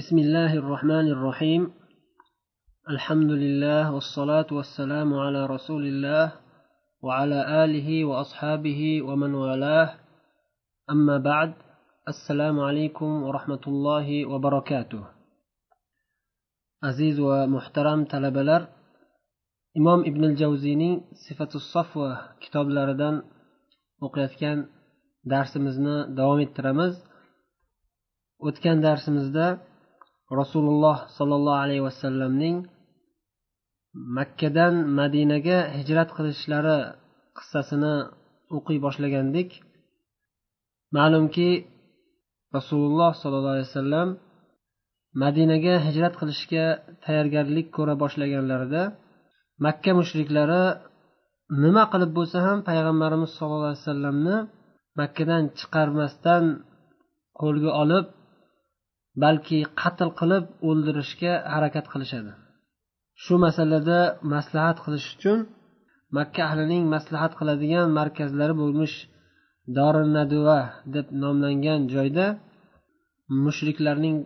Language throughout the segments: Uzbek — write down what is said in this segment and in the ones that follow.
بسم الله الرحمن الرحيم الحمد لله والصلاة والسلام على رسول الله وعلى آله وأصحابه ومن والاه أما بعد السلام عليكم ورحمة الله وبركاته aziz va muhtaram talabalar imom ibn javziyning sifatu safva kitoblaridan o'qiyotgan darsimizni davom ettiramiz o'tgan darsimizda rasululloh sollallohu alayhi vasallamning makkadan madinaga hijrat qilishlari qissasini o'qiy boshlagandik. Ma'lumki rasululloh sollallohu alayhi vasallam madinaga hijrat qilishga tayyorgarlik ko'ra boshlaganlarida makka mushriklari nima qilib bo'lsa ham payg'ambarimiz sollallohu alayhi vasallamni makkadan chiqarmasdan qo'lga olib balki qatl qilib o'ldirishga harakat qilishadi. Shu masalada maslahat qilish uchun makka ahlining maslahat qiladigan markazlari bo'lmish dori naduva deb nomlangan joyda mushriklarning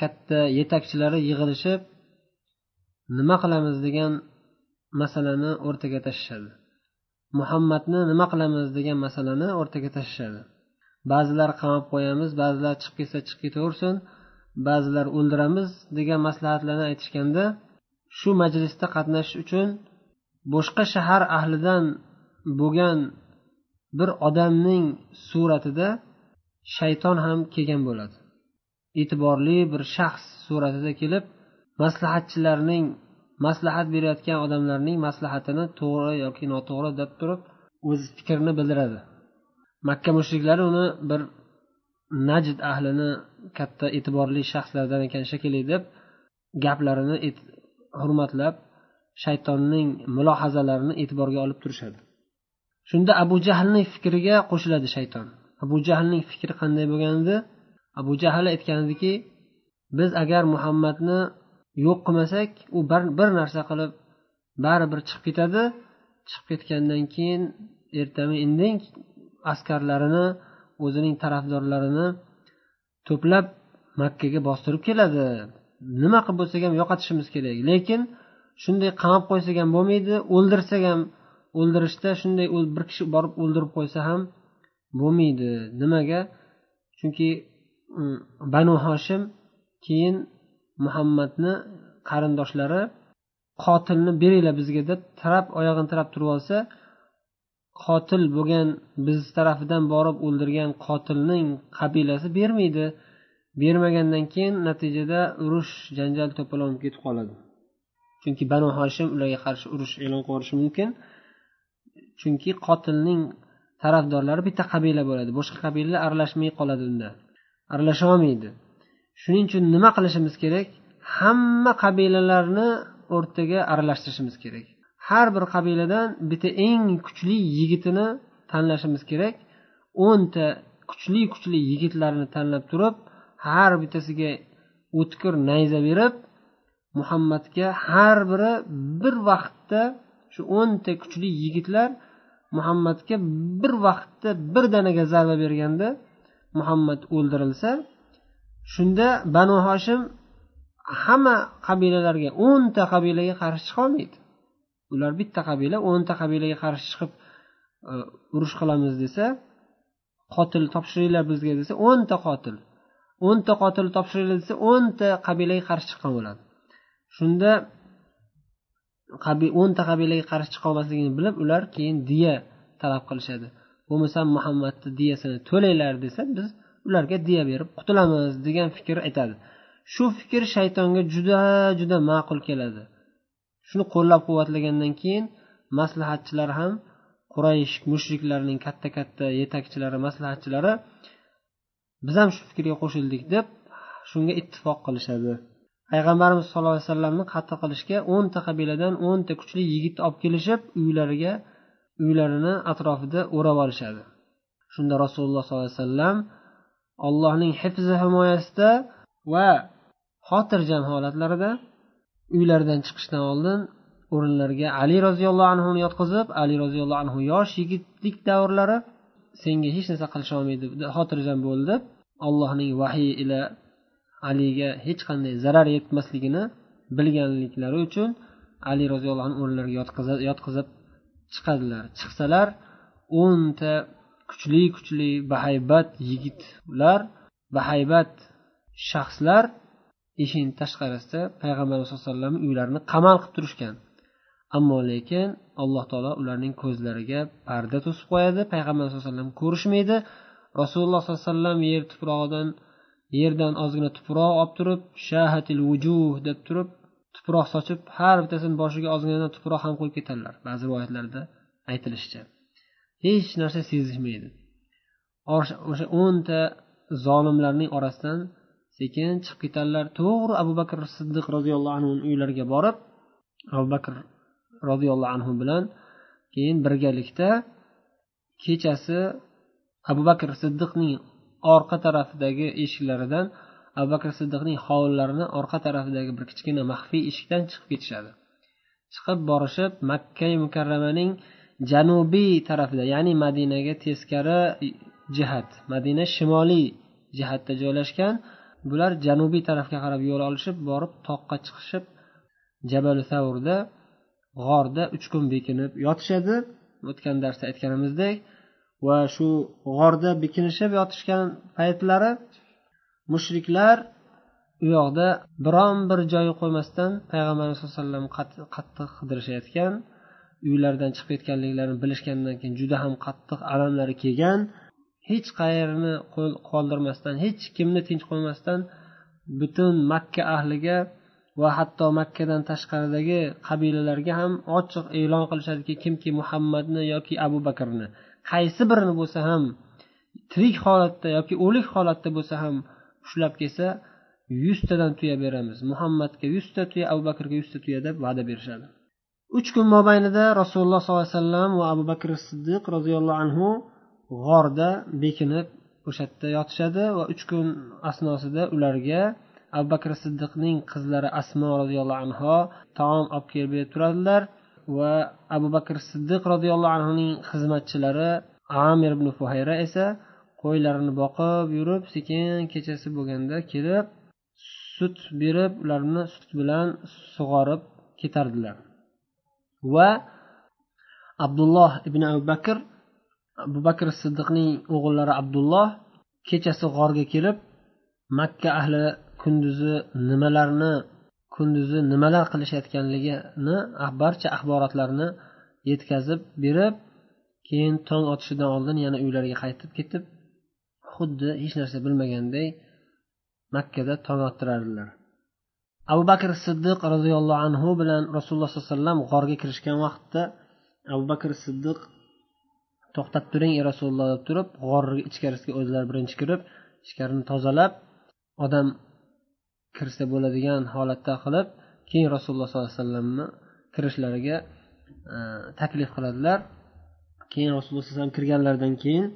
katta yetakchilari yig'ilishib nima qilamiz? degan masalani o'rtaga tashlashadi. Muhammadni nima qilamiz? degan masalani o'rtaga tashlashadi. Ba'zilar qamab qo'yamiz ba'zilar chiqib ketsa chiqib ketaversin ba'zilar o'ldiramiz degan maslahatlarni aytishganda shu majlisda qatnashish uchun boshqa shahar ahlidan bo'lgan bir odamning suratida shayton ham kelgan bo'ladi. E'tiborli bir shaxs suratida kelib maslahatchilarning maslahat berayotgan odamlarning maslahatini to'g'ri yoki noto'g'ri deb turib o'z fikrini bildiradi. Makka mushriklari uni bir najd ahlini katta e'tiborli shaxslardan ekan shekilli deb gaplarini hurmatlab shaytonning mulohazalarini e'tiborga olib turishadi. Shunda abu jahlning fikriga qo'shiladi shayton. Abu jahlning fikri qanday bo'lgan edi abu jahl aytgan ediki biz agar muhammadni yo'q qilmasak u bir narsa qilib baribir chiqib ketadi. Chiqib ketgandan keyin ertami indin askarlarini o'zining tarafdorlarini to'plab makkaga bostirib keladi. Nima qilib bo'lsak ham yo'qotishimiz kerak. Lekin shunday qamab qo'ysak ham bo'lmaydi o'ldirsak ham o'ldirishda shunday bir kishi borib o'ldirib qo'ysa ham bo'lmaydi. Nimaga? Chunki mm, banu hoshim keyin muhammadni qarindoshlari qotilni beringlar bizga deb tirab oyog'ini tirab turib olsa qotil bo'lgan biz tarafidan borib o'ldirgan qotilning qabilasi bermaydi. Bermagandan keyin natijada urush janjal to'polon ketib qoladi. Chunki banu hoshim ularga qarshi urush e'lon qilib yuborishi mumkin. Chunki qotilning tarafdorlari bitta qabila bo'ladi. Boshqa qabilalar aralashmay qoladi unda. Aralasha olmaydi. Shuning uchun nima qilishimiz kerak? Hamma qabilalarni o'rtaga aralashtirishimiz kerak. Har bir qabiladan bitta eng kuchli yigitini tanlashimiz kerak. O'nta kuchli kuchli yigitlarni tanlab turib har bittasiga o'tkir nayza berib muhammadga har biri bir vaqtda shu o'nta kuchli yigitlar muhammadga bir vaqtda bir danaga zarba berganda muhammad o'ldirilsa shunda banu hoshim hamma qabilalarga o'nta qabilaga qarshi chiqolmaydi. Ular bitta qabila o'nta qabilaga qarshi chiqib e, urush qilamiz desa qotil topshiringlar bizga desa o'nta qotil o'nta qotil topshiringlar desa o'nta qabilaga qarshi chiqqan bo'ladi. Shunda o'nta qabilaga qarshi chiqolmasligini bilib ular keyin diya talab qilishadi. Bo'lmasam muhammadni diyasini to'langlar desa biz ularga diya berib qutulamiz degan fikr aytadi. Shu fikr shaytonga juda juda ma'qul keladi. Shuni qo'llab quvvatlagandan keyin maslahatchilar ham quraysh mushriklarning katta katta yetakchilari maslahatchilari biz ham shu fikrga qo'shildik deb shunga ittifoq qilishadi. Payg'ambarimiz sallallohu alayhi vasallamni qatl qilishga o'nta qabiladan o'nta kuchli yigitni olib kelishib uylariga uylarini atrofida o'rab olishadi. Shunda rasululloh sollallohu alayhi vasallam allohning hifzi himoyasida va xotirjam holatlarida uylaridan chiqishdan oldin o'rinlariga ali roziyallohu anhuni yotqizib ali roziyallohu anhu yosh yigitlik davrlari senga hech narsa qilisholmaydi xotirjam bo'l deb allohning vahiy ila aliga hech qanday zarar yetmasligini bilganliklari uchun ali roziyallohu anhu o'rinlariga yotqizib chiqadilar. Chiqsalar o'nta kuchli kuchli bahaybat yigitlar bahaybat shaxslar eshikni tashqarisida payg'ambar alayhi vasallam uylarini qamal qilib turishgan. Ammo lekin alloh taolo ularning ko'zlariga parda to'sib qo'yadi. Payg'ambar alayhi vasallam ko'rishmaydi. Rasululloh sollallohu alayhi vasallam yer tuprog'idan yerdan ozgina tuproq olib turib shahatil vujuh deb turib tuproq sochib har bittasini boshiga ozgina tuproq ham qo'yib ketadilar ba'zi rivoyatlarda aytilishicha. Hech narsa sezishmaydi. O'sha o'nta zolimlarning orasidan sekin chiqib ketadilar to'g'ri abu bakr siddiq roziyallohu anhu uylariga borib abu bakr roziyallohu anhu bilan keyin birgalikda kechasi abu bakr siddiqning orqa tarafidagi eshiklaridan abu bakr siddiqning hovlilarini orqa tarafidagi bir kichkina maxfiy eshikdan chiqib ketishadi. Chiqib borishib makka mukarramaning janubiy tarafida ya'ni madinaga teskari jihat madina shimoliy jihatda joylashgan bular janubiy tarafga qarab yo'l olishib borib toqqa chiqishib jabal savrda g'orda uch kun bekinib yotishadi. O'tgan darsda aytganimizdek va shu g'orda bekinishib yotishgan paytlari mushriklar u yoqda biron bir joyi qo'ymasdan payg'ambarimiz sallallohu alayhi vasallam qattiq qidirishayotgan uylaridan chiqib ketganliklarini bilishgandan keyin juda ham qattiq alamlari kelgan. Hech qayerni qoldirmasdan hech kimni tinch qo'ymasdan butun makka ahliga va hatto makkadan tashqaridagi qabilalarga ham ochiq e'lon qilishadiki kimki muhammadni yoki abu bakrni qaysi birini bo'lsa ham tirik holatda yoki o'lik holatda bo'lsa ham ushlab kelsa yuztadan tuya beramiz. Muhammadga yuzta tuya abu bakrga yuzta tuya deb va'da berishadi. Uch kun mobaynida rasululloh sollallohu alayhi vasallam va abu bakr siddiq roziyallohu anhu g'orda bekinib o'sha yerda yotishadi va uch kun asnosida ularga abu bakr siddiqning qizlari asmo roziyallohu anho taom olib kelib berib turadilar va abu bakr siddiq roziyallohu anhuning xizmatchilari amir ibn fuhayra esa qo'ylarini boqib yurib sekin kechasi bo'lganda kelib sut berib ularni sut bilan sug'orib ketardilar. Va abdulloh ibn abu bakr abu bakr siddiqning o'g'illari abdulloh kechasi g'orga kelib makka ahli kunduzi nimalarni kunduzi nimalar qilishayotganligini barcha axborotlarni yetkazib berib keyin tong otishidan oldin yana uylariga qaytib ketib xuddi hech narsa bilmaganday makkada tong ottirardilar. Abu bakr siddiq roziyallohu anhu bilan rasululloh sollallohu alayhi vasallam g'orga kirishgan vaqtda abu bakr siddiq to'xtab turing ey rasululloh deb turib g'orni ichkarisiga o'zlari birinchi kirib ichkarini tozalab odam kirsa bo'ladigan holatda qilib keyin rasululloh sollallohu alayhi vasallamni kirishlariga e, taklif qiladilar. Keyin rasululloh sallallohu alayhi vasallam kirganlaridan keyin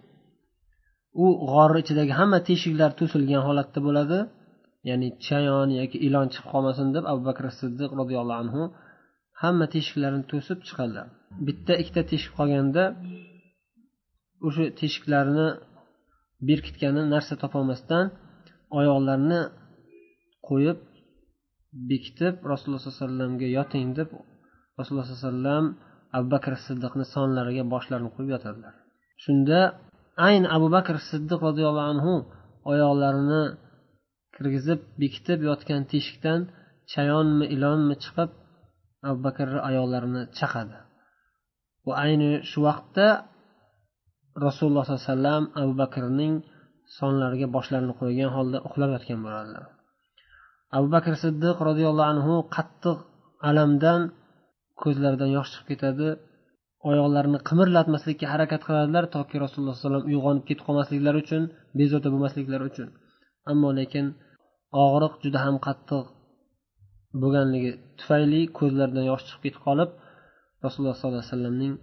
u g'orni ichidagi hamma teshiklar to'silgan holatda bo'ladi. Ya'ni chayon yoki ilon chiqib qolmasin deb abu bakr siddiq roziyallohu anhu hamma teshiklarni to'sib chiqadilar. Bitta ikkita teshik qolganda o'sha teshiklarini berkitgani narsa topolmasdan oyoqlarini qo'yib bekitib rasululloh sollallohu alayhi vasallamga yoting deb rasululloh sollallohu alayhi vasallam abu bakr siddiqni sonlariga boshlarini qo'yib yotadilar. Shunda ayni abu bakr siddiq roziyallohu anhu oyoqlarini kirgizib bekitib yotgan teshikdan chayonmi ilonmi chiqib abu bakrni oyoqlarini chaqadi. Va ayni shu vaqtda rasululloh sollallohu alayhi vasallam abu bakrning sonlariga boshlarini qo'ygan holda uxlab yotgan bo'ladilar abu bakr siddiq roziyallohu anhu qattiq alamdan ko'zlaridan yosh chiqib ketadi oyoqlarini qimirlatmaslikka harakat qiladilar toki rasululloh alayhi vasallam uyg'onib ketib qolmasliklari uchun bezovta bo'lmasliklari uchun. Ammo lekin og'riq juda ham qattiq bo'lganligi tufayli ko'zlaridan yosh chiqib ketib qolib rasululloh sollallohu alayhi vasallamning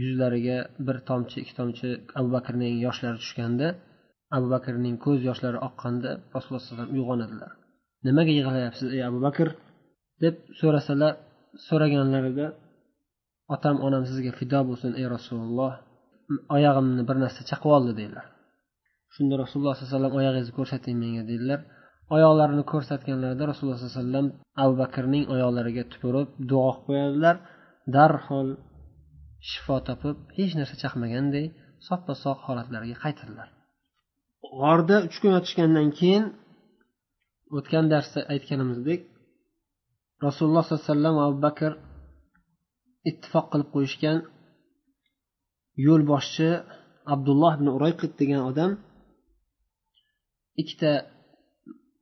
yuzlariga bir tomchi ikki tomchi abu bakrning yoshlari tushganda abu bakrning ko'z yoshlari oqqanda rasululloh alayhi vasallam uyg'onadilar. Nimaga yig'layapsiz ey abu bakr? deb so'rasalar so'raganlarida otam onam sizga fido bo'lsin ey rasululloh. Oyog'imni bir narsa chaqib oldi deydilar. Shunda rasululloh sollallohu alayhi vasallam oyog'ingizni ko'rsating menga dedilar oyoqlarini ko'rsatganlarida rasululloh sollallohu alayhi vasallam abu bakrning oyoqlariga tupurib duo qilib qo'yadilar. Darhol shifo topib hech narsa chaqmaganday soppa sog' holatlariga qaytadilar. G'orda uch kun yotishgandan keyin o'tgan darsda aytganimizdek rasululloh sollallohu alayhi vasallam va abu bakr ittifoq qilib qo'yishgan yo'lboshchi abdulloh ibn urayqit degan odam ikkita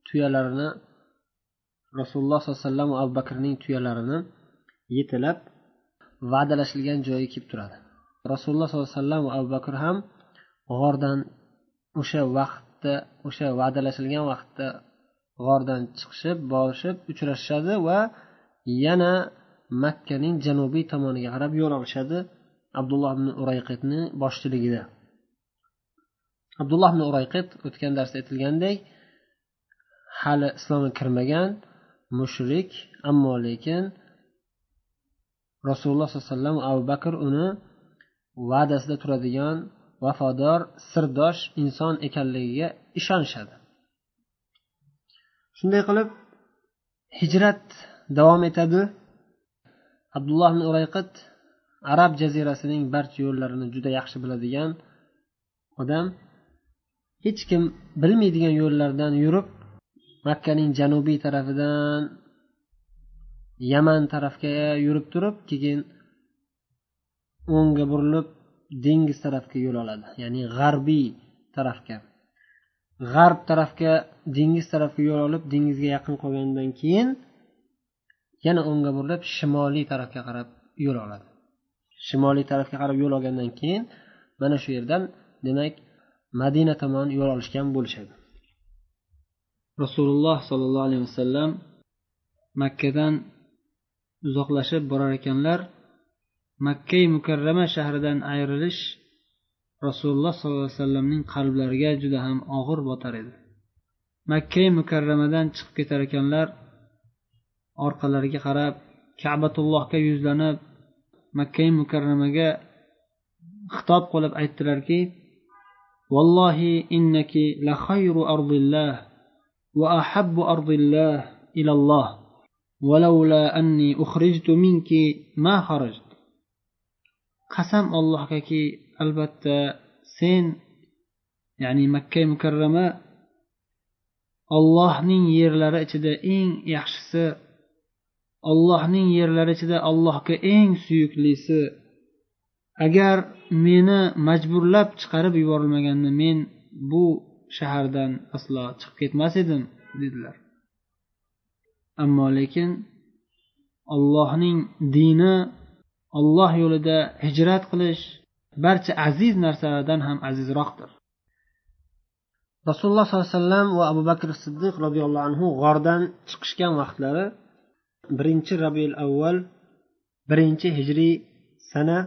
tuyalarini rasululloh sollallohu alayhi vasallam va abu bakrning tuyalarini yetilab va'dalashilgan joyiga kelib turadi. Rasululloh sollallohu alayhi vasallam va abu bakr ham g'ordan o'sha vaqtda o'sha va'dalashilgan vaqtda g'ordan chiqishib borishib uchrashishadi va yana makkaning janubiy tomoniga qarab yo'l olishadi abdulloh ibn urayqitni boshchiligida. Abdulloh ibn urayqit o'tgan darsda aytilgandek hali islomga kirmagan mushrik ammo lekin rasululloh sollallohu alayhi vasallam abu bakr uni va'dasida turadigan vafodor sirdosh inson ekanligiga ishonishadi. Shunday qilib hijrat davom etadi. Abdulloh ibn urayqit arab jazirasining barcha yo'llarini juda yaxshi biladigan odam. Hech kim bilmaydigan yo'llardan yurib makkaning janubiy tarafidan yaman tarafga yurib turib keyin o'ngga burilib dengiz tarafga yo'l oladi. Ya'ni g'arbiy tarafga. G'arb tarafga dengiz tarafga yo'l olib dengizga yaqin qolgandan keyin yana o'ngga burilib shimoliy tarafga qarab yo'l oladi. Shimoliy tarafga qarab yo'l olgandan keyin mana shu yerdan demak madina tomon yo'l olishgan bo'lishadi. Rasululloh sollallohu alayhi vasallam makkadan uzoqlashib borar ekanlar makkai mukarrama shahridan ayrilish rasululloh sollallohu alayhi vasallamning qalblariga juda ham og'ir botar edi. Makkai mukarramadan chiqib ketar ekanlar orqalariga qarab kabatullohga yuzlanib makkai mukarramaga xitob qilib aytdilarki vallohi innaki la xayru ardillah va ahabbu ardillah ilalloh ولولا أني أخرجت منك ما خرجت qasam allohgaki albatta sen ya'ni makka mukarrama ollohning yerlari ichida eng yaxshisi ollohning yerlari ichida allohga eng suyuklisi agar meni majburlab chiqarib yuborilmaganda men bu shahardan aslo chiqib ketmas edim dedilar ammo lekin ollohning dini olloh yo'lida hijrat qilish barcha aziz narsalardan ham azizroqdir. Rasululloh sollallohu alayhi vasallam va abu bakr siddiq roziyallohu anhu g'ordan chiqishgan vaqtlari birinchi rabiul avval birinchi hijriy sana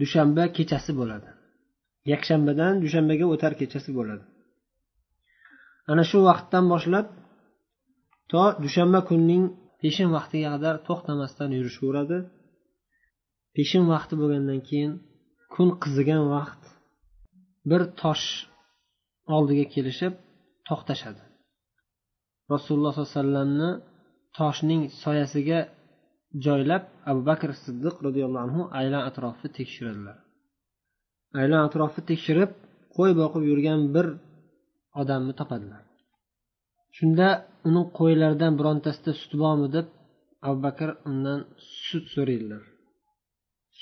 dushanba kechasi bo'ladi. Yakshanbadan dushanbaga o'tar kechasi bo'ladi. Ana shu vaqtdan boshlab to dushanba kunning peshin vaqtiga qadar to'xtamasdan yurishaveradi peshin vaqti bo'lgandan keyin kun qizigan vaqt bir tosh oldiga kelishib to'xtashadi. Rasululloh sollallohu alayhi vasallamni toshning soyasiga joylab abu bakr siddiq roziyallohu anhu aylan atrofni tekshiradilar. Aylan atrofni tekshirib qo'y boqib yurgan bir odamni topadilar. Shunda uni qo'ylaridan birontasida suti bormi deb abu bakr undan sut so'raydilar.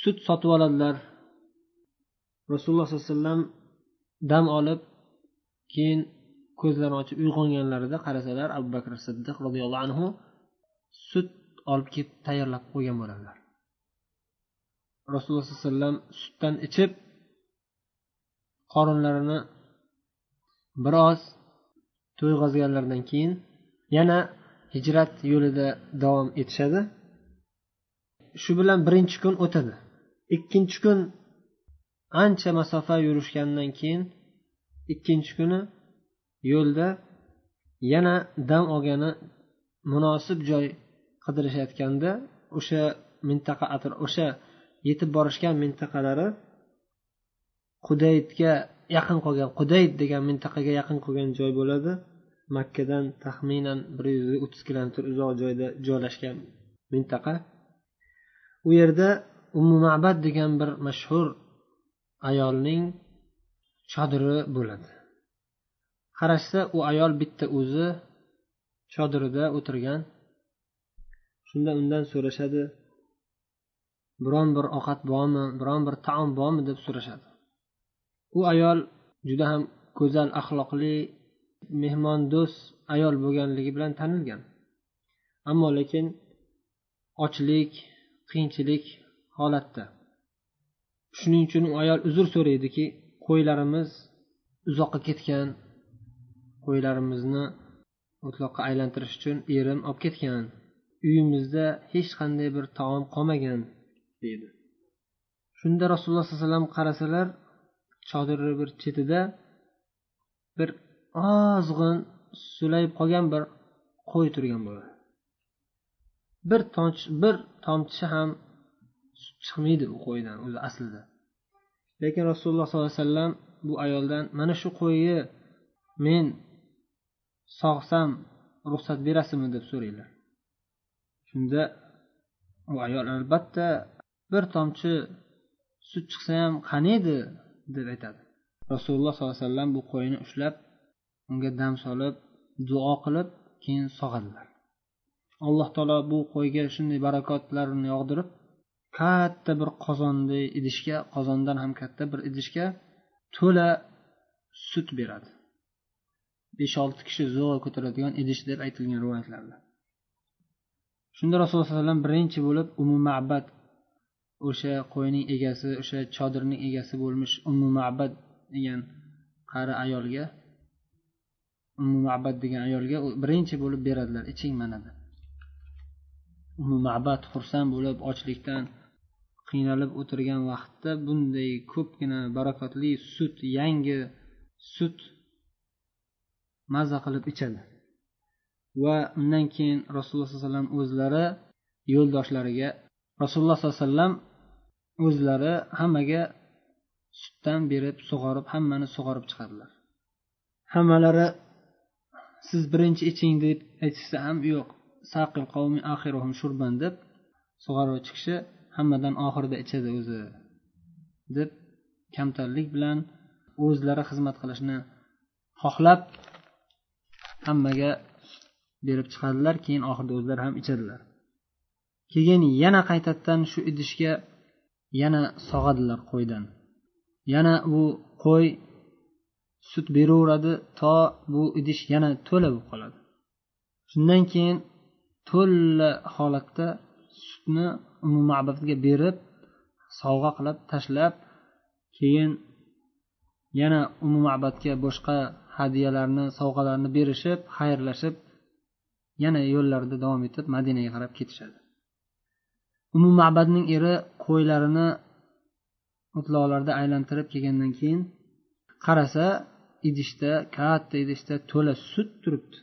Sut sotib oladilar. Rasululloh sollallohu alayhi vasallam dam olib keyin ko'zlarini ochib uyg'onganlarida qarasalar abu bakr siddiq roziyallohu anhu sut olib kelib tayyorlab qo'ygan bo'ladilar rasululloh sollallohu alayhi vasallam sutdan ichib qorinlarini biroz to'yg'azganlaridan keyin yana hijrat yo'lida davom etishadi. Shu bilan birinchi kun o'tadi. Ikkinchi kun ancha masofa yurishgandan keyin ikkinchi kuni yo'lda yana dam olgani munosib joy qidirishayotganda o'sha mintaqa o'sha yetib borishgan mintaqalari qudaydga yaqin qolgan qudayd degan mintaqaga yaqin qolgan joy bo'ladi. Makkadan taxminan bir yuz o'ttiz kilometr uzoq joyda joylashgan mintaqa. U yerda ummu mabad degan bir mashhur ayolning chodiri bo'ladi. Qarashsa u ayol bitta o'zi chodirida o'tirgan. Shunda undan so'rashadi biron bir ovqat bormi biron bir taom bormi? deb so'rashadi. U ayol juda ham go'zal axloqli mehmondo'st ayol bo'lganligi bilan tanilgan. Ammo lekin ochlik qiyinchilik holatda. Shuning uchun ayol uzr so'raydiki qo'ylarimiz uzoqqa ketgan qo'ylarimizni o'tloqqa aylantirish uchun erim olib ketgan. Uyimizda hech qanday bir taom qolmagan deydi. Shunda rasululloh sollallohu alayhi vasallam qarasalar chodirni bir chetida bir ozg'in sulayib qolgan bir qo'y turgan bo'ladi bir tomchi bir tomchi ham sut chiqmaydi u qo'ydan o'zi aslida. Lekin rasululloh sollallohu alayhi vasallam bu ayoldan mana shu qo'yni men sog'sam ruxsat berasizmi? deb so'raydilar shunda u ayol albatta bir tomchi sut chiqsa ham qani edi? deb aytadi. Rasululloh sollallohu alayhi vasallam bu qo'yni ushlab unga dam solib duo qilib keyin sog'adilar alloh taolo bu qo'yga shunday barakotlarni yog'dirib katta bir qozonday idishga qozondan ham katta bir idishga to'la sut beradi. Besh olti kishi zo'r ko'taradigan idish deb aytilgan rivoyatlarda. Shunda rasululloh alayhi vasallam birinchi bo'lib umu mabad o'sha qo'yning egasi o'sha chodirning egasi bo'lmish umu mabad degan qari ayolga umu mabad degan ayolga birinchi bo'lib beradilar. Iching mana deb umu mabad xursand bo'lib ochlikdan qiynalib o'tirgan vaqtda bunday ko'pgina barakotli sut yangi sut maza qilib ichadi. Va undan keyin rasululloh sollallohu alayhi vasallam o'zlari yo'ldoshlariga rasululloh sollallohu alayhi vasallam o'zlari hammaga sutdan berib sug'orib hammani sug'orib chiqadilar. Hammalari siz birinchi iching deb aytishsa ham yo'q. Saqil qavmi axiruhum shurban deb sug'oruvchi kishi hammadan oxirida ichadi o'zi deb kamtarlik bilan o'zlari xizmat qilishni xohlab hammaga berib chiqadilar keyin oxirida o'zlari ham ichadilar. Keyin yana qaytadan shu idishga yana sog'adilar qo'ydan. Yana u qo'y sut beraveradi to bu idish yana to'la bo'lib qoladi. Shundan keyin to'la holatda sutni mabadga berib sovg'a qilib tashlab keyin yana umi mabadga boshqa hadyalarni sovg'alarni berishib xayrlashib yana yo'llarida davom etib madinaga qarab ketishadi. Umi mabadning eri qo'ylarini o'tloqlarda aylantirib kelgandan keyin qarasa idishda katta idishda to'la sut turibdi.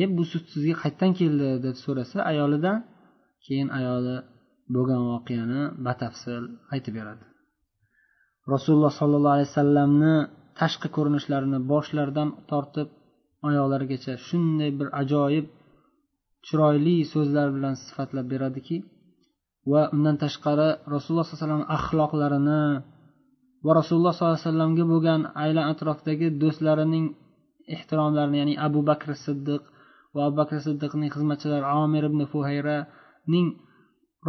E bu sut sizga qayerdan keldi deb so'rasa ayolidan keyin ayoli bo'lgan voqeani batafsil aytib beradi. Rasululloh sollallohu alayhi vasallamni tashqi ko'rinishlarini boshlaridan tortib oyoqlarigacha shunday bir ajoyib chiroyli so'zlar bilan sifatlab beradiki va undan tashqari rasululloh sollallohu alayhi vasallam axloqlarini va rasululloh sollallohu alayhi vasallamga bo'lgan aylan atrofdagi do'stlarining ehtiromlarini ya'ni abu bakr siddiq va abu bakr siddiqning xizmatchilari omir ibn fuhayraning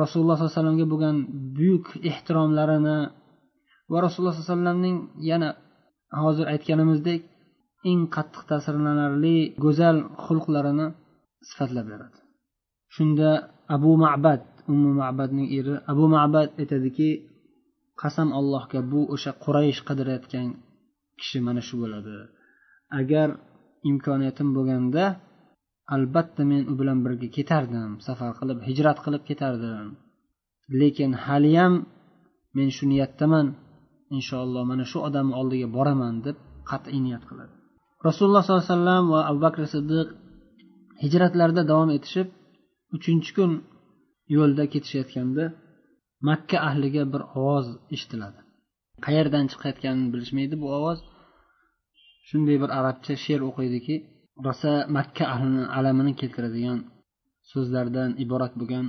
rasululloh sollallohu alayhi vasallamga bo'lgan buyuk ehtiromlarini va rasululloh sollallohu alayhi vasallamning yana hozir aytganimizdek eng qattiq ta'sirlanarli go'zal xulqlarini sifatlab beradi. Shunda abu mabad ummu mabadning eri abu mabad aytadiki qasam allohga bu o'sha quraysh qidirayotgan kishi mana shu bo'ladi. Agar imkoniyatim bo'lganda albatta men u bilan birga ketardim safar qilib hijrat qilib ketardim. Lekin haliyam men shu niyatdaman inshaalloh mana shu odamni oldiga boraman deb qat'iy niyat qiladi. Rasululloh sollallohu alayhi vasallam va abu bakr siddiq hijratlarida davom etishib uchinchi kun yo'lda ketishayotganda makka ahliga bir ovoz eshitiladi qayerdan chiqayotganini bilishmaydi bu ovoz shunday bir arabcha she'r o'qiydiki rosa makka ahlini alamini keltiradigan so'zlardan iborat bo'lgan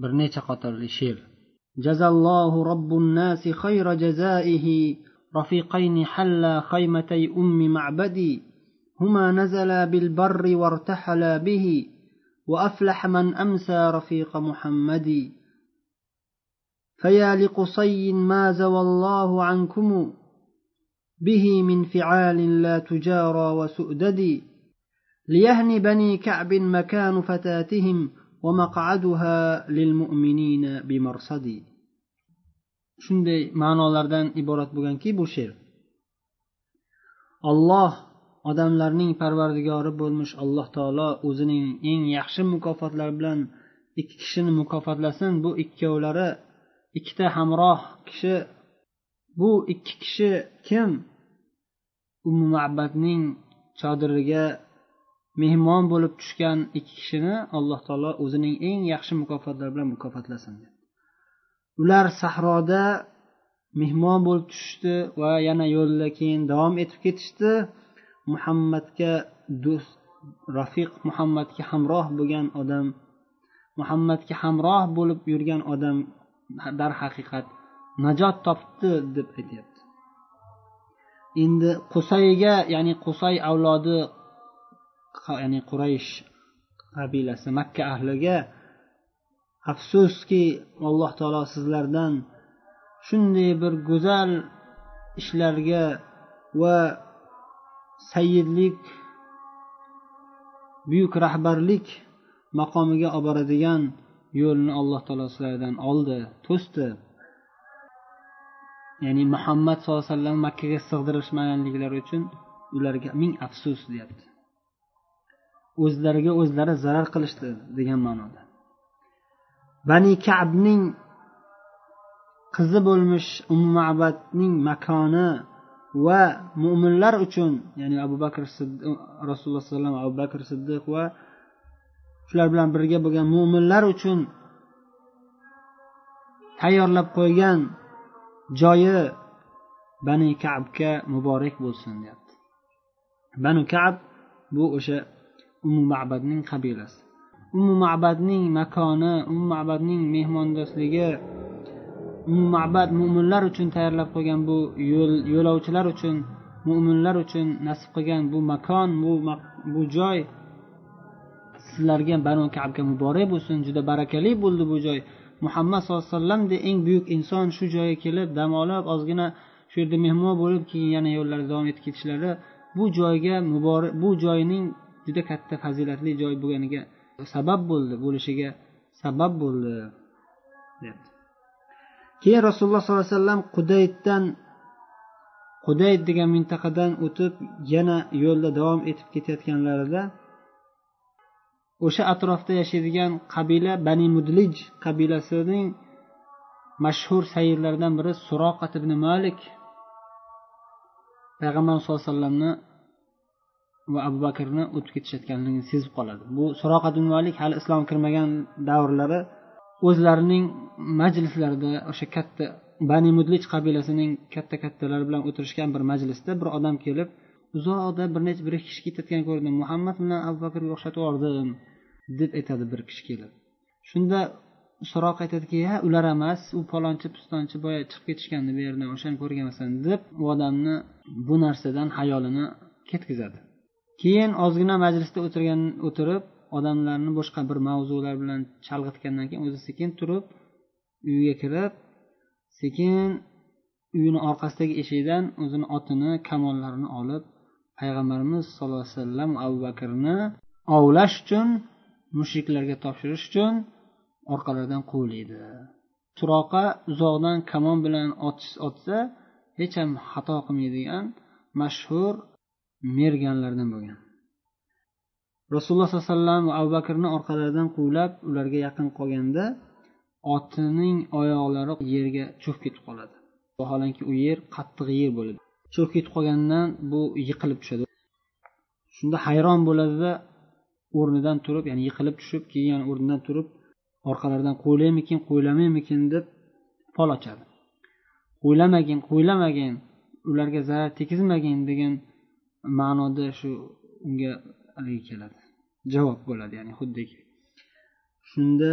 bir necha qatorli she'r جزى رب الناس خير جزائه رفيقين حلا خيمتي أم معبدي هما نزلا بالبر وارتحلا به وأفلح من أمسى رفيق محمد فيا لقصي ما زوى الله عنكم به من فعال لا تجارى وسؤدد ليهن بني كعب مكان فتاتهم ومقعدها للمؤمنين بمرصد shunday ma'nolardan iborat bo'lganki bu she'r olloh odamlarning parvardigori bo'lmish alloh taolo o'zining eng yaxshi mukofotlari bilan ikki kishini mukofotlasin bu ikkovlari ikkita hamroh kishi bu ikki kishi kim? Umu mabadning chodiriga mehmon bo'lib tushgan ikki kishini alloh taolo o'zining eng yaxshi mukofotlari bilan mukofotlasin ular sahroda mehmon bo'lib tushishdi va yana yo'lda keyin davom etib ketishdi. Muhammadga do'st rafiq muhammadga hamroh bo'lgan odam muhammadga hamroh bo'lib yurgan odam darhaqiqat najot topdi deb aytyapti. Endi qusayga ya'ni qusay avlodi ya'ni quraysh qabilasi makka ahliga afsuski alloh taolo sizlardan shunday bir go'zal ishlarga va sayyidlik buyuk rahbarlik maqomiga olib boradigan yo'lni alloh taolo sizlardan oldi to'sdi. Ya'ni muhammad sallallohu alayhi vasallam makkaga sig'dirishmaganliklari uchun ularga ming afsus deyapti. O'zlariga o'zlari zarar qilishdi degan ma'noda. Bani kabning qizi bo'lmish ummabadning makoni va mo'minlar uchun ya'ni abu bakr rasululloh alayhi vasallam abu bakr siddiq va shular bilan birga bo'lgan mo'minlar uchun tayyorlab qo'ygan joyi bani kabga muborak bo'lsin deyapti. Banu kab bu o'sha umu mabadning qabilasi. Umu mabadning makoni umu mabadning mehmondoshligi umu mabad mo'minlar uchun tayyorlab qo'ygan bu yo'l yo'lovchilar uchun mo'minlar uchun nasib qilgan bu makon bu bu joy sizlarga banu kabga muborak bo'lsin juda barakali bo'ldi bu joy. Muhammad sallallohu alayhi vasallamdek eng buyuk inson shu joyga kelib dam olib ozgina shu yerda mehmon bo'lib keyin yana yo'llari davom etib ketishlari bu joyga muborak bu joyning juda katta fazilatli joy bo'lganiga sabab bo'ldi bo'lishiga sabab bo'ldi. Deyapti keyin rasululloh sollallohu alayhi vasallam qudayddan qudayd degan mintaqadan o'tib yana yo'lda davom etib ketayotganlarida o'sha atrofda yashaydigan qabila bani mudlij qabilasining mashhur sayyirlaridan biri suroqat ibn malik payg'ambar sallallohu alayhi vasallamni va abu bakrni o'tib ketishayotganligini sezib qoladi. Bu suroqat ibn malik hali islom kirmagan davrlari o'zlarining majlislarida o'sha katta bani mudlij qabilasining katta kattalari bilan o'tirishgan bir majlisda bir odam kelib uzoqda bir necha bir ikki kishi ketayotgan ko'rdim. Muhammad bilan abu bakrga o'xshatib yubordim. Deb aytadi bir kishi kelib. Shunda so'roq aytadiki ha ular emas u palonchi pistonchi boya chiqib ketishgandi bu yerdan o'shani ko'rganmisan? deb u odamni bu narsadan hayolini ketkazadi. Keyin ozgina majlisda o'tirgan o'tirib odamlarni boshqa bir mavzular bilan chalg'itgandan keyin o'zi sekin turib uyiga kirib sekin uyini orqasidagi eshikdan o'zini otini kamonlarini olib payg'ambarimiz sallallohu alayhi vasallam abu bakrni ovlash uchun mushriklarga topshirish uchun orqalaridan quvlaydi turoqa uzoqdan kamon bilan otsa hech ham xato qilmaydigan mashhur merganlardan bo'lgan. Rasululloh sollallohu alayhi vasallam va abu bakrni orqalaridan quvlab ularga yaqin qolganda otining oyoqlari yerga cho'kib ketib qoladi. Vaholanki u yer qattiq yer bo'ladi. Cho'kib ketib qolgandan bu yiqilib tushadi. Shunda hayron bo'ladida o'rnidan turib ya'ni yiqilib tushib keyin yana o'rnidan turib orqalaridan qo'ylaymikin qo'ylamaymikin? deb fol ochadi. Qo'ylamagin qo'ylamagin ularga zarar tegizmagin degan ma'noda shu unga haligi keladi. Javob bo'ladi ya'ni xuddiki. Shunda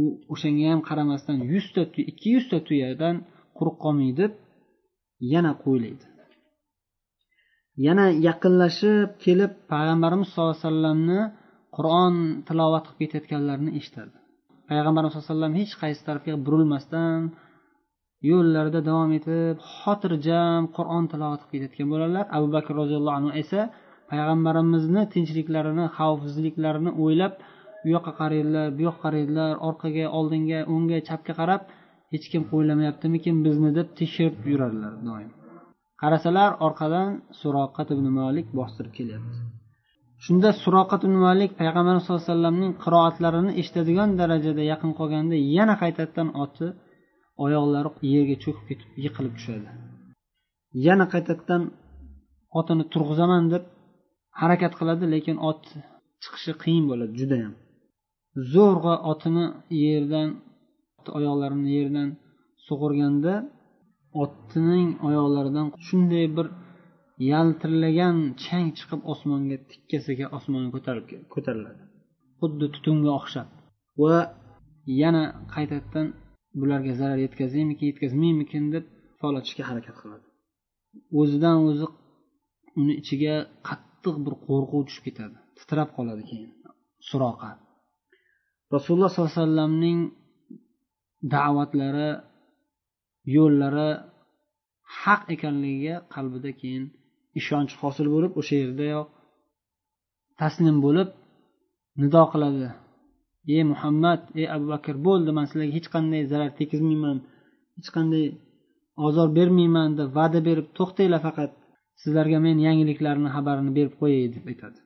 u o'shanga ham qaramasdan yuzta ikki yuzta tuyadan quruq qolmay deb yana qo'ylaydi. Yana yaqinlashib kelib payg'ambarimiz sallallohu alayhi vasallamni qur'on tilovat qilib ketayotganlarini eshitadi. Payg'ambarimiz sallallohu alayhi vasallam hech qaysi tarafga burilmasdan yo'llarida davom etib xotirjam qur'on tilovat qilib ketayotgan bo'ladilar abu bakr roziyallohu anhu esa payg'ambarimizni tinchliklarini xavfsizliklarini o'ylab u yoqqa qaraydilar bu yoqqa qaraydilar orqaga oldinga o'ngga chapga qarab hech kim qo'ylamayaptimikin bizni deb tekshirib yuradilar doim. Qarasalar orqadan suroqat ibn malik bostirib kelyapti. Shunda suroqat ibn malik payg'ambarimiz sallallohu alayhi vasallamning qiroatlarini eshitadigan darajada yaqin qolganda yana qaytadan oti oyoqlari yerga cho'kib ketib yiqilib tushadi. Yana qaytadan otini turg'izaman deb harakat qiladi lekin ot chiqishi qiyin bo'ladi judayam. Zo'rg'a otini yerdan oyoqlarini yerdan sug'urganda otning oyoqlaridan shunday bir yaltirlagan chang chiqib osmonga tikkasiga osmonga ko'tarilib ko'tariladi. Xuddi tutunga o'xshab. Va yana qaytadan bularga zarar yetkazaymikin yetkazmaymikin deb folatishga harakat qiladi. O'zidan o'zi uni ichiga qattiq bir qo'rquv tushib ketadi. Titrab qoladi keyin. Suroqa rasululloh sollallohu alayhi vasallamning da'vatlari yo'llari haq ekanligiga qalbida keyin ishonch hosil bo'lib o'sha yerdayoq taslim bo'lib nido qiladi. Ey muhammad ey abu bakr bo'ldi man sizlarga hech qanday zarar tegizmayman hech qanday ozor bermayman deb va'da berib to'xtanglar faqat sizlarga men yangiliklarni xabarini berib qo'yay deb aytadi.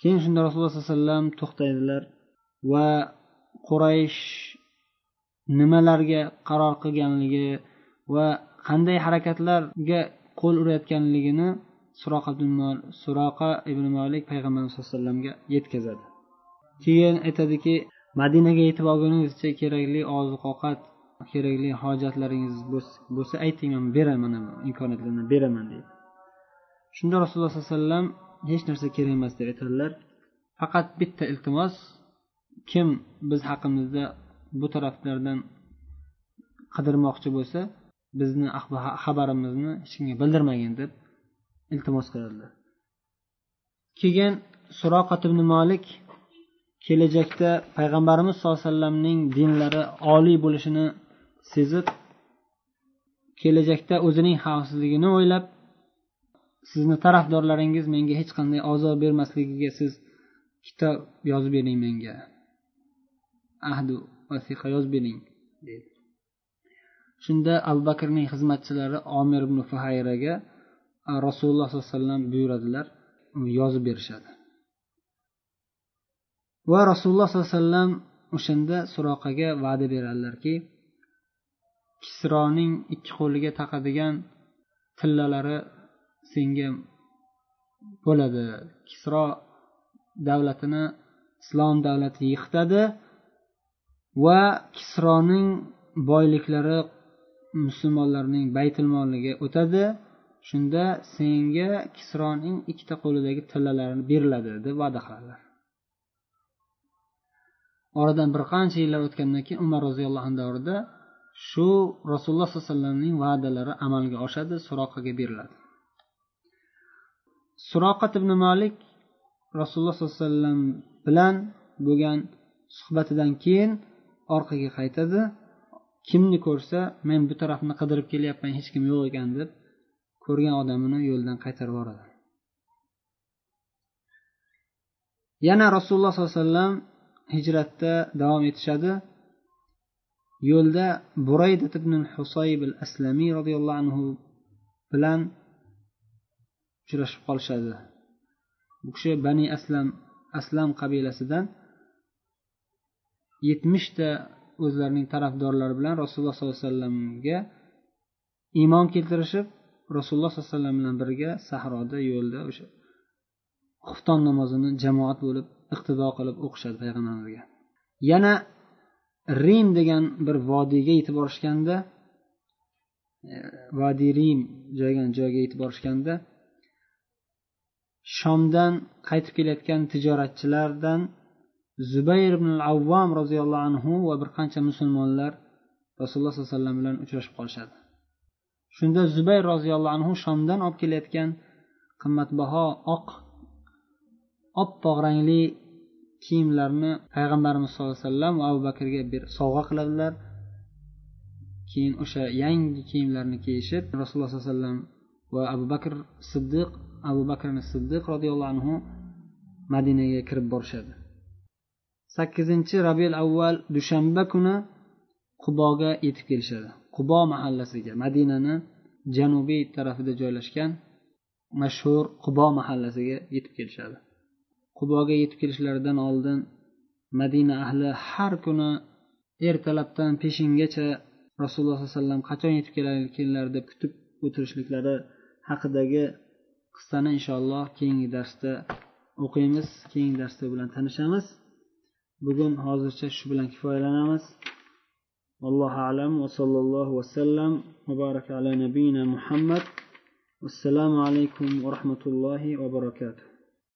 Keyin shunda rasululloh sollallohu alayhi vasallam to'xtaydilar. Va quraysh nimalarga qaror qilganligi va qanday harakatlarga qo'l urayotganligini suroqa ibn molik payg'ambarimiz sallallohu alayhi vasallamga yetkazadi. Keyin aytadiki madinaga yetib olguningizcha kerakli oziq ovqat kerakli hojatlaringiz bo'lsa ayting man beraman imkoniyatlarni beraman deydi. Shunda rasululloh sollallohu alayhi vasallam hech narsa kerak emas deb aytadilar. Faqat bitta iltimos kim biz haqimizda bu taraflardan qidirmoqchi bo'lsa bizni xabarimizni hech kimga bildirmagin deb iltimos qiladilar keyin suroqat ibn molik kelajakda payg'ambarimiz sallallohu alayhi vasallamning dinlari oliy bo'lishini sezib kelajakda o'zining xavfsizligini o'ylab sizni tarafdorlaringiz menga hech qanday ozor bermasligiga siz kitob yozib bering menga. Ahdu vasiqa yozib bering deydi. Shunda abu bakrning xizmatchilari omir ibn fuhayraga rasululloh sollallohu alayhi vasallam buyuradilar yozib berishadi. Va rasululloh sollallohu alayhi vasallam o'shanda suroqaga va'da beradilarki kisroning ikki qo'liga taqadigan tillalari senga bo'ladi. Kisro davlatini islom davlati yiqitadi va kisroning boyliklari musulmonlarning baytul moliga o'tadi. Shunda senga kisroning ikkita qo'lidagi tillalarini beriladi deb va'da qiladilar oradan bir qancha yillar o'tgandan keyin umar roziyallohu anhu davrida shu rasululloh sollallohu alayhi vasallamning va'dalari amalga oshadi suroqaga beriladi. Suroqat ibn malik rasululloh sollallohu alayhi vasallam bilan bo'lgan suhbatidan keyin orqaga qaytadi. Kimni ko'rsa men bu tarafni qidirib kelyapman hech kim yo'q ekan deb ko'rgan odamini yo'ldan qaytarib yuboradi. Yana rasululloh sollallohu alayhi vasallam hijratda davom etishadi. Yo'lda burayda ibn husayb al aslamiy roziyallohu anhu bilan uchrashib qolishadi. Bu kishi bani aslam aslam qabilasidan yetmishta o'zlarining tarafdorlari bilan rasululloh sollallohu alayhi vasallamga iymon keltirishib rasululloh sollallohu alayhi vasallam bilan birga sahroda yo'lda o'sha xufton namozini jamoat bo'lib iqtido qilib o'qishadi payg'ambarimizga yana rim degan bir vodiyga yetib borishganda e, vodiy rim degan joyga yetib borishganda shomdan qaytib kelayotgan tijoratchilardan zubayr ibn avvom roziyallohu anhu va bir qancha musulmonlar rasululloh sollallohu alayhi vasallam bilan uchrashib qolishadi. Shunda zubayr roziyallohu anhu shomdan olib kelayotgan qimmatbaho oq oppoq rangli kiyimlarni payg'ambarimiz sallallohu alayhi vasallam va abu bakrga bir sovg'a qiladilar. Keyin o'sha yangi kiyimlarni kiyishib rasululloh sollallohu alayhi vasallam va abu bakr siddiq abu bakr siddiq roziyallohu anhu madinaga kirib borishadi. Sakkizinchi rabiul avval dushanba kuni quboga yetib kelishadi. Qubo mahallasiga madinani janubiy tarafida joylashgan mashhur qubo mahallasiga yetib kelishadi. Quboga yetib kelishlaridan oldin madina ahli har kuni ertalabdan peshingacha rasululloh sollallohu alayhi vasallam qachon yetib keladilar deb kutib o'tirishliklari haqidagi qissani inshaalloh keyingi darsda o'qiymiz keyingi darsda bilan tanishamiz. Bugun hozircha shu bilan kifoyalanamiz. Allohu alam va sallallohu vasallam va ala nabiyina muhammad. Assalomu alaykum va rahmatullohi va barakatuh.